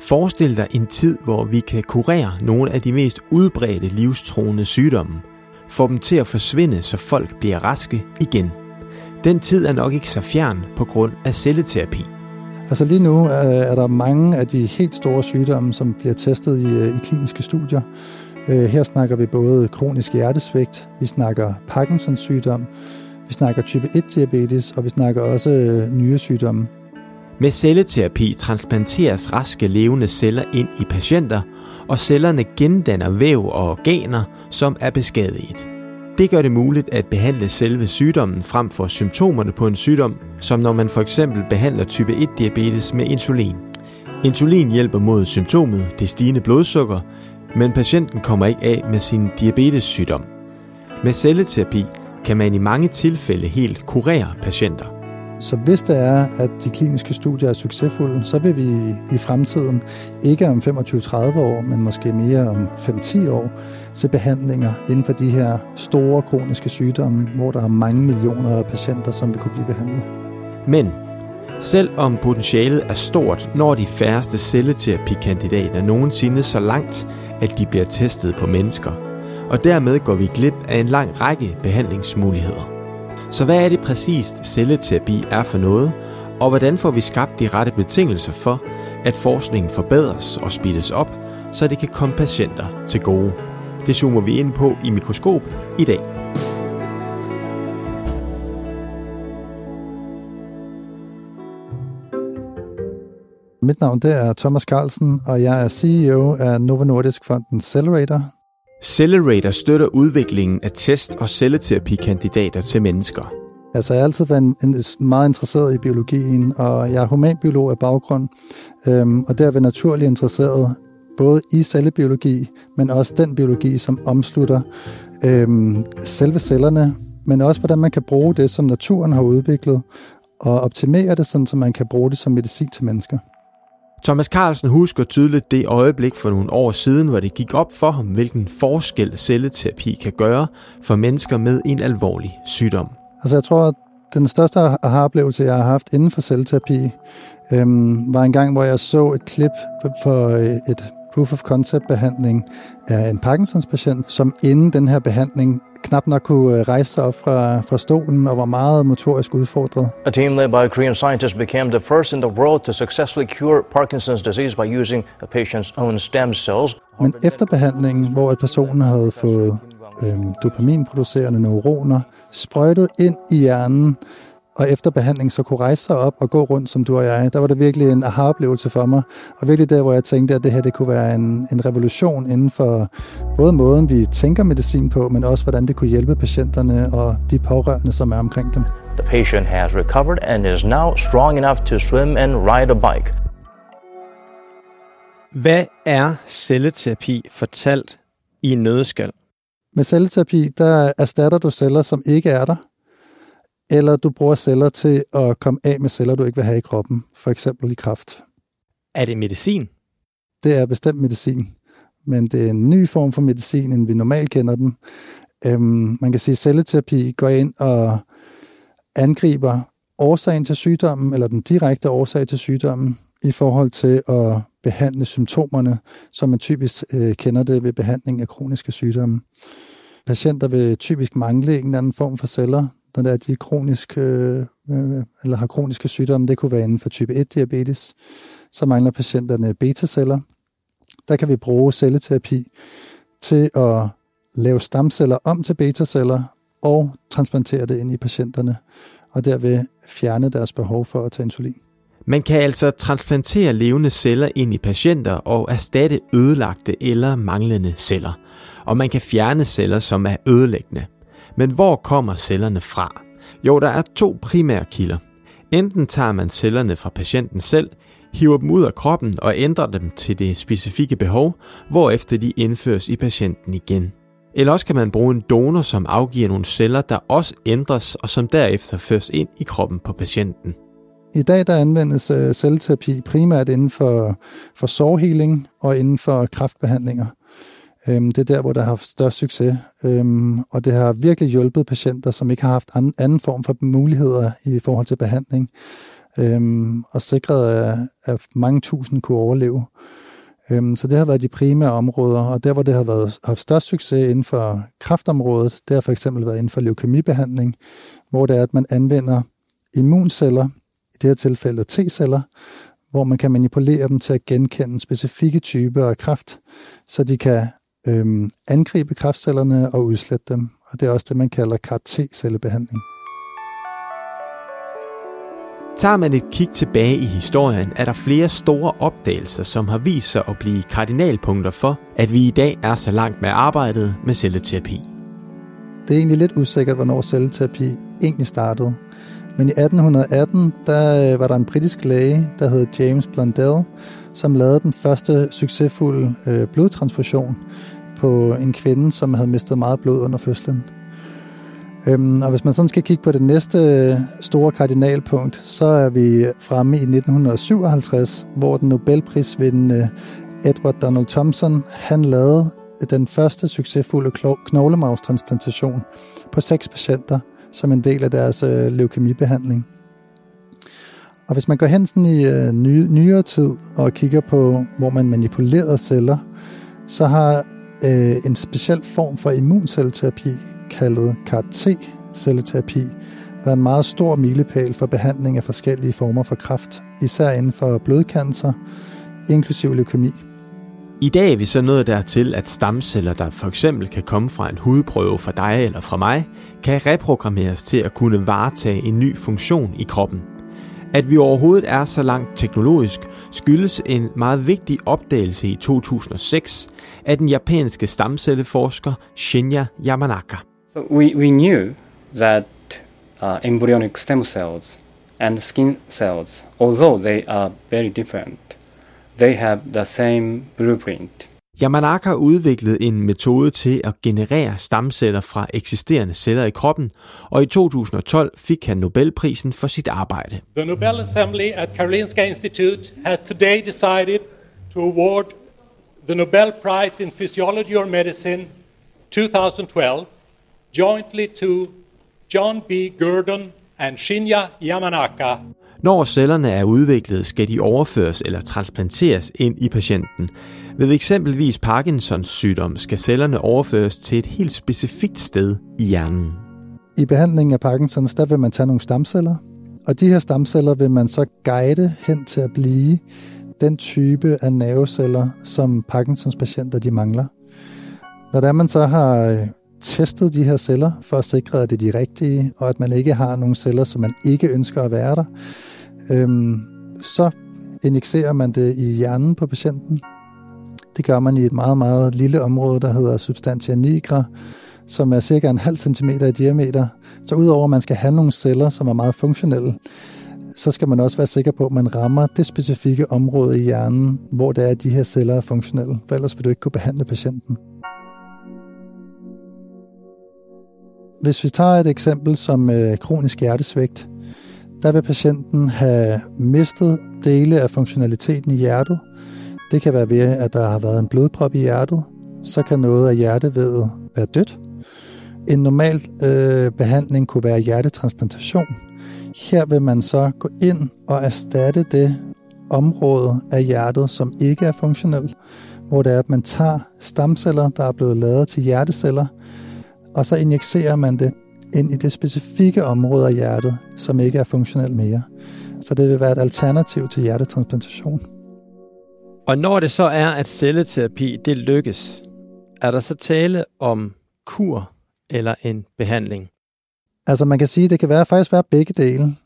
Forestil dig en tid, hvor vi kan kurere nogle af de mest udbredte livstruende sygdomme. Få dem til at forsvinde, så folk bliver raske igen. Den tid er nok ikke så fjern på grund af celleterapi. Altså lige nu øh, er der mange af de helt store sygdomme, som bliver testet i, øh, i kliniske studier. Øh, her snakker vi både kronisk hjertesvigt, vi snakker Parkinsons sygdom, vi snakker type 1-diabetes, og vi snakker også øh, nyresygdomme. Med celleterapi transplanteres raske levende celler ind i patienter, og cellerne gendanner væv og organer, som er beskadiget. Det gør det muligt at behandle selve sygdommen frem for symptomerne på en sygdom, som når man for eksempel behandler type 1-diabetes med insulin. Insulin hjælper mod symptomet, det stigende blodsukker, men patienten kommer ikke af med sin diabetessygdom. Med celleterapi kan man i mange tilfælde helt kurere patienter. Så hvis det er, at de kliniske studier er succesfulde, så vil vi i fremtiden, ikke om 25-30 år, men måske mere om 5-10 år, se behandlinger inden for de her store kroniske sygdomme, hvor der er mange millioner af patienter, som vil kunne blive behandlet. Men selvom potentialet er stort, når de færreste celleterapikandidater nogensinde så langt, at de bliver testet på mennesker. Og dermed går vi glip af en lang række behandlingsmuligheder. Så hvad er det præcist celleterapi er for noget, og hvordan får vi skabt de rette betingelser for, at forskningen forbedres og speedes op, så det kan komme patienter til gode? Det zoomer vi ind på i mikroskop i dag. Mit navn det er Thomas Carlsen, og jeg er CEO af Novo Nordisk Fonden Accelerator. Accelerator støtter udviklingen af test- og celleterapikandidater til mennesker. Altså, jeg har altid været en, en, meget interesseret i biologien, og jeg er humanbiolog af baggrund, øhm, og der er vi naturligt interesseret både i cellebiologi, men også den biologi, som omslutter øhm, selve cellerne, men også hvordan man kan bruge det, som naturen har udviklet, og optimere det, sådan, så man kan bruge det som medicin til mennesker. Thomas Carlsen husker tydeligt det øjeblik for nogle år siden, hvor det gik op for ham, hvilken forskel celleterapi kan gøre for mennesker med en alvorlig sygdom. Altså jeg tror, at den største aha-oplevelse, jeg har haft inden for celleterapi, øhm, var en gang, hvor jeg så et klip for øh, et proof of concept behandling af en Parkinsons patient, som inden den her behandling knap nok kunne øh, rejse sig op fra, fra stolen og var meget motorisk udfordret. A team led by Korean scientists became the first in the world to successfully cure Parkinson's disease by using a patient's own stem cells. Men efter behandlingen, hvor personen havde fået øhm, dopaminproducerende neuroner sprøjtet ind i hjernen, og efter behandling så kunne rejse sig op og gå rundt som du og jeg. Der var det virkelig en aha-oplevelse for mig, og virkelig der, hvor jeg tænkte, at det her det kunne være en, en revolution inden for både måden, vi tænker medicin på, men også hvordan det kunne hjælpe patienterne og de pårørende, som er omkring dem. The patient has recovered and is now strong enough to swim and ride a bike. Hvad er celleterapi fortalt i en nødskal? Med celleterapi, der erstatter du celler, som ikke er der, eller du bruger celler til at komme af med celler, du ikke vil have i kroppen, for eksempel i kræft. Er det medicin? Det er bestemt medicin, men det er en ny form for medicin, end vi normalt kender den. Øhm, man kan sige, at celleterapi går ind og angriber årsagen til sygdommen, eller den direkte årsag til sygdommen, i forhold til at behandle symptomerne, som man typisk øh, kender det ved behandling af kroniske sygdomme. Patienter vil typisk mangle en anden form for celler, når det er, de kronisk, øh, øh, eller har kroniske sygdomme. Det kunne være inden for type 1-diabetes. Så mangler patienterne beta-celler. Der kan vi bruge celleterapi til at lave stamceller om til beta-celler og transplantere det ind i patienterne, og derved fjerne deres behov for at tage insulin. Man kan altså transplantere levende celler ind i patienter og erstatte ødelagte eller manglende celler. Og man kan fjerne celler, som er ødelæggende. Men hvor kommer cellerne fra? Jo, der er to primære kilder. Enten tager man cellerne fra patienten selv, hiver dem ud af kroppen og ændrer dem til det specifikke behov, hvorefter de indføres i patienten igen. Eller også kan man bruge en donor, som afgiver nogle celler, der også ændres og som derefter føres ind i kroppen på patienten. I dag der anvendes uh, celleterapi primært inden for, for sårhealing og inden for kraftbehandlinger. Øhm, det er der, hvor der har haft størst succes, um, og det har virkelig hjulpet patienter, som ikke har haft anden form for muligheder i forhold til behandling. øhm, og sikret, at, at mange tusind kunne overleve. Øhm, så det har været de primære områder, og der, hvor det har været, haft størst succes inden for kraftområdet, det har for eksempel været inden for leukemibehandling, hvor det er, at man anvender immunceller, i det her tilfælde T-celler, hvor man kan manipulere dem til at genkende specifikke typer af kræft, så de kan øhm, angribe kræftcellerne og udslette dem. Og det er også det, man kalder CAR-T-cellebehandling. Tager man et kig tilbage i historien, er der flere store opdagelser, som har vist sig at blive kardinalpunkter for, at vi i dag er så langt med arbejdet med celleterapi. Det er egentlig lidt usikkert, hvornår celleterapi egentlig startede. Men i 1818, der øh, var der en britisk læge, der hed James Blundell, som lavede den første succesfulde øh, blodtransfusion på en kvinde, som havde mistet meget blod under fødslen. Øhm, og hvis man sådan skal kigge på det næste store kardinalpunkt, så er vi fremme i 1957, hvor den Nobelprisvindende Edward Donald Thompson, han lavede den første succesfulde knoglemavstransplantation på seks patienter som en del af deres øh, leukemibehandling. Og hvis man går hen sådan i øh, ny, nyere tid og kigger på, hvor man manipulerer celler, så har øh, en speciel form for immuncelleterapi, kaldet CAR-T-celleterapi, været en meget stor milepæl for behandling af forskellige former for kræft, især inden for blodcancer, inklusiv leukemi. I dag er vi så nået dertil, at stamceller, der for eksempel kan komme fra en hudprøve fra dig eller fra mig, kan reprogrammeres til at kunne varetage en ny funktion i kroppen. At vi overhovedet er så langt teknologisk, skyldes en meget vigtig opdagelse i 2006 af den japanske stamcelleforsker Shinya Yamanaka. So we, we knew that uh, embryonic stem cells and skin cells, although they are very different, they have the same blueprint. Yamanaka udviklede en metode til at generere stamceller fra eksisterende celler i kroppen, og i 2012 fik han Nobelprisen for sit arbejde. The Nobel Assembly at Karolinska Institute has today decided to award the Nobel Prize in Physiology or Medicine 2012 jointly to John B. Gurdon and Shinya Yamanaka. Når cellerne er udviklet, skal de overføres eller transplanteres ind i patienten. Ved eksempelvis Parkinsons sygdom skal cellerne overføres til et helt specifikt sted i hjernen. I behandlingen af Parkinsons, der vil man tage nogle stamceller, og de her stamceller vil man så guide hen til at blive den type af nerveceller, som Parkinsons patienter de mangler. Når der man så har øh, testet de her celler for at sikre, at det er de rigtige, og at man ikke har nogle celler, som man ikke ønsker at være der, øhm, så injicerer man det i hjernen på patienten. Det gør man i et meget, meget lille område, der hedder substantia nigra, som er cirka en halv centimeter i diameter. Så udover at man skal have nogle celler, som er meget funktionelle, så skal man også være sikker på, at man rammer det specifikke område i hjernen, hvor det er, at de her celler er funktionelle, for ellers vil du ikke kunne behandle patienten. Hvis vi tager et eksempel som øh, kronisk hjertesvigt, der vil patienten have mistet dele af funktionaliteten i hjertet. Det kan være ved, at der har været en blodprop i hjertet. Så kan noget af hjertevævet være dødt. En normal øh, behandling kunne være hjertetransplantation. Her vil man så gå ind og erstatte det område af hjertet, som ikke er funktionelt, hvor det er, at man tager stamceller, der er blevet lavet til hjerteceller, og så injicerer man det ind i det specifikke område af hjertet, som ikke er funktionelt mere. Så det vil være et alternativ til hjertetransplantation. Og når det så er, at celleterapi det lykkes, er der så tale om kur eller en behandling? Altså man kan sige, at det kan være, faktisk være begge dele.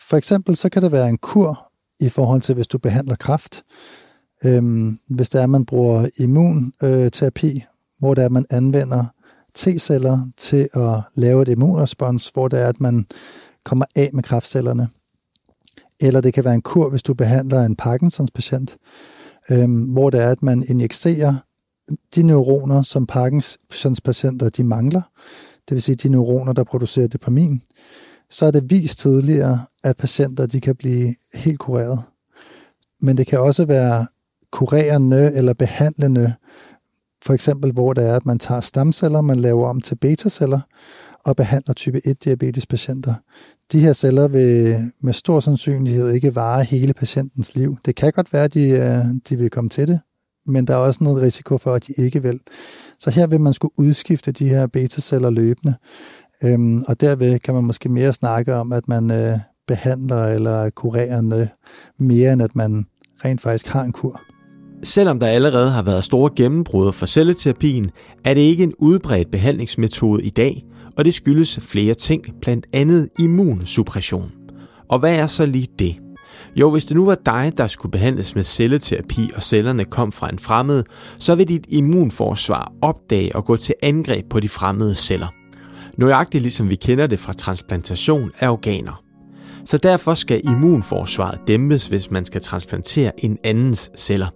For eksempel så kan det være en kur i forhold til, hvis du behandler kræft. Øhm, hvis det er, at man bruger immunterapi, hvor det er, at man anvender T-celler til at lave et immunrespons, hvor det er, at man kommer af med kræftcellerne. Eller det kan være en kur, hvis du behandler en Parkinsons patient, øh, hvor det er, at man injicerer de neuroner, som Parkinsons patienter de mangler, det vil sige de neuroner, der producerer dopamin, så er det vist tidligere, at patienter de kan blive helt kureret. Men det kan også være kurerende eller behandlende. For eksempel, hvor det er, at man tager stamceller, man laver om til betaceller, og behandler type 1-diabetes patienter. De her celler vil med stor sandsynlighed ikke vare hele patientens liv. Det kan godt være, at de, øh, de vil komme til det, men der er også noget risiko for, at de ikke vil. Så her vil man skulle udskifte de her beta-celler løbende, øhm, og derved kan man måske mere snakke om, at man øh, behandler eller kurerer mere, end at man rent faktisk har en kur. Selvom der allerede har været store gennembrud for celleterapien, er det ikke en udbredt behandlingsmetode i dag, og det skyldes flere ting, blandt andet immunsuppression. Og hvad er så lige det? Jo, hvis det nu var dig, der skulle behandles med celleterapi, og cellerne kom fra en fremmed, så vil dit immunforsvar opdage og gå til angreb på de fremmede celler. Nøjagtigt ligesom vi kender det fra transplantation af organer. Så derfor skal immunforsvaret dæmpes, hvis man skal transplantere en andens celler.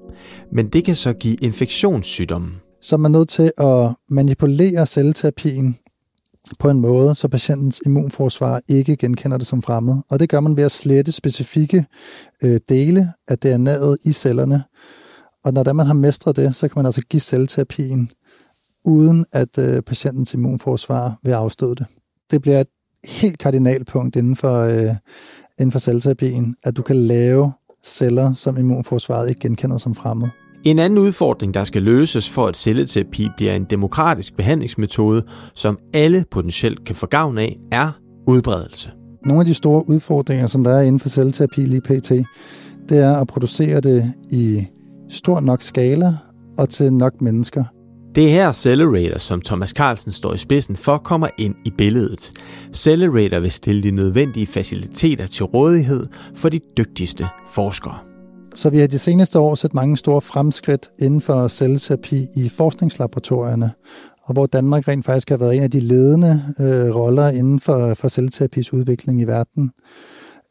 Men det kan så give infektionssygdomme. Så man er nødt til at manipulere celleterapien på en måde, så patientens immunforsvar ikke genkender det som fremmed. Og det gør man ved at slette specifikke øh, dele af DNA'et i cellerne. Og når man har mestret det, så kan man altså give celleterapien, uden at øh, patientens immunforsvar vil afstøde det. Det bliver et helt kardinalpunkt inden for, øh, inden for celleterapien, at du kan lave celler, som immunforsvaret ikke genkender som fremmed. En anden udfordring, der skal løses for at celleterapi bliver en demokratisk behandlingsmetode, som alle potentielt kan få gavn af, er udbredelse. Nogle af de store udfordringer, som der er inden for celleterapi lige pt., det er at producere det i stor nok skala og til nok mennesker. Det er her Accelerator, som Thomas Carlsen står i spidsen for, kommer ind i billedet. Accelerator vil stille de nødvendige faciliteter til rådighed for de dygtigste forskere. Så vi har de seneste år set mange store fremskridt inden for celleterapi i forskningslaboratorierne, og hvor Danmark rent faktisk har været en af de ledende øh, roller inden for, for celleterapis udvikling i verden.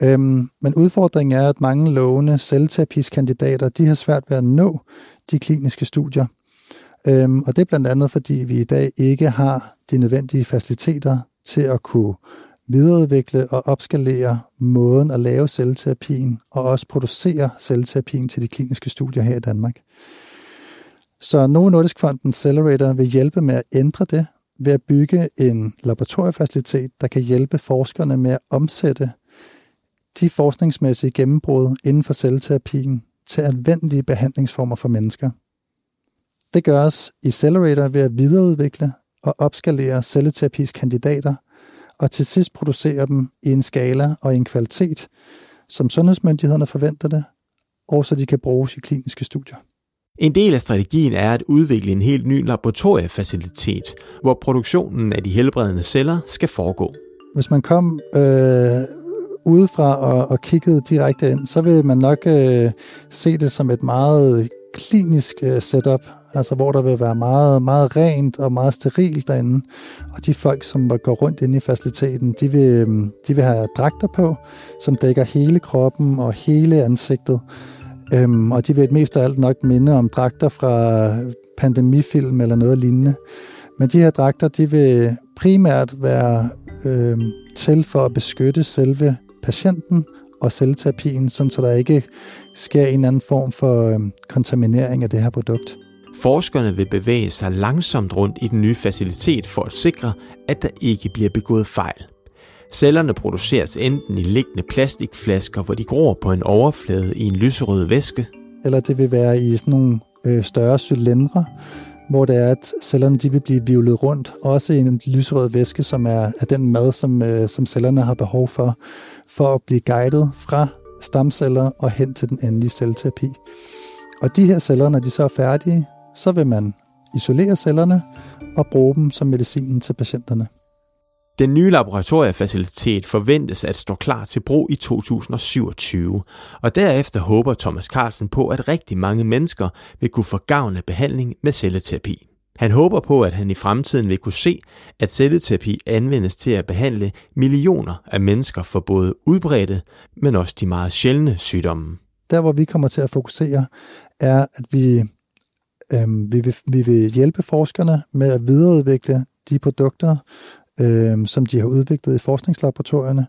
Øhm, men udfordringen er, at mange lovende celleterapiskandidater de har svært ved at nå de kliniske studier. Øhm, og det er blandt andet, fordi vi i dag ikke har de nødvendige faciliteter til at kunne videreudvikle og opskalere måden at lave celleterapien og også producere celleterapien til de kliniske studier her i Danmark. Så Novo Nordisk Fonden Accelerator vil hjælpe med at ændre det ved at bygge en laboratoriefacilitet, der kan hjælpe forskerne med at omsætte de forskningsmæssige gennembrud inden for celleterapien til anvendelige behandlingsformer for mennesker. Det gøres i Accelerator ved at videreudvikle og opskalere celleterapis kandidater – og til sidst producere dem i en skala og i en kvalitet, som sundhedsmyndighederne forventer det, og så de kan bruges i kliniske studier. En del af strategien er at udvikle en helt ny laboratoriefacilitet, hvor produktionen af de helbredende celler skal foregå. Hvis man kom øh, udefra og, og kiggede direkte ind, så vil man nok øh, se det som et meget klinisk øh, setup, altså hvor der vil være meget, meget rent og meget sterilt derinde. Og de folk, som går rundt inde i faciliteten, de vil, øhm, de vil have dragter på, som dækker hele kroppen og hele ansigtet. Øhm, og de vil mest af alt nok minde om dragter fra pandemifilm eller noget lignende. Men de her dragter, de vil primært være øhm, til for at beskytte selve patienten og celleterapien, sådan så der ikke sker en anden form for øhm, kontaminering af det her produkt. Forskerne vil bevæge sig langsomt rundt i den nye facilitet for at sikre, at der ikke bliver begået fejl. Cellerne produceres enten i liggende plastikflasker, hvor de gror på en overflade i en lyserød væske, eller det vil være i sådan nogle øh, større cylindre, hvor det er, at cellerne de vil blive vivlet rundt, også i en lyserød væske, som er, er den mad, som, øh, som cellerne har behov for, for at blive guidet fra stamceller og hen til den endelige celleterapi. Og de her celler, når de så er færdige, så vil man isolere cellerne og bruge dem som medicinen til patienterne. Den nye laboratoriefacilitet forventes at stå klar til brug i 2027, og derefter håber Thomas Carlsen på, at rigtig mange mennesker vil kunne få gavn af behandling med celleterapi. Han håber på, at han i fremtiden vil kunne se, at celleterapi anvendes til at behandle millioner af mennesker for både udbredte, men også de meget sjældne sygdomme. Der, hvor vi kommer til at fokusere, er, at vi Øhm, vi, vil, vi vil hjælpe forskerne med at videreudvikle de produkter, øhm, som de har udviklet i forskningslaboratorierne.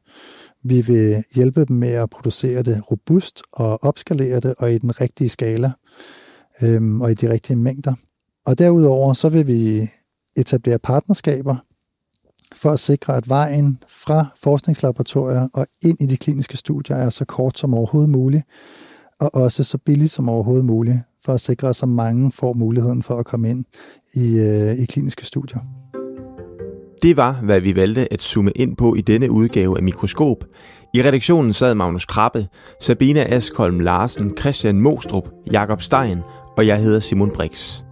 Vi vil hjælpe dem med at producere det robust og opskalere det og i den rigtige skala øhm, og i de rigtige mængder. Og derudover så vil vi etablere partnerskaber for at sikre, at vejen fra forskningslaboratorier og ind i de kliniske studier er så kort som overhovedet muligt, og også så billigt som overhovedet muligt, for at sikre, at så mange får muligheden for at komme ind i, øh, i kliniske studier. Det var, hvad vi valgte at zoome ind på i denne udgave af Mikroskop. I redaktionen sad Magnus Krabbe, Sabina Askholm Larsen, Christian Mostrup, Jakob Stein og jeg hedder Simon Brix.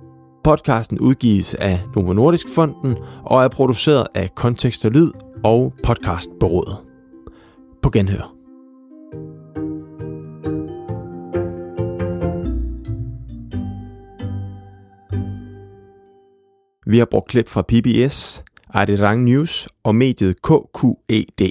Podcasten udgives af Novo Nordisk Fonden og er produceret af Kontekst og Lyd og Podcastbureauet. På genhør. Vi har brugt klip fra PBS, Arirang News og mediet KQED.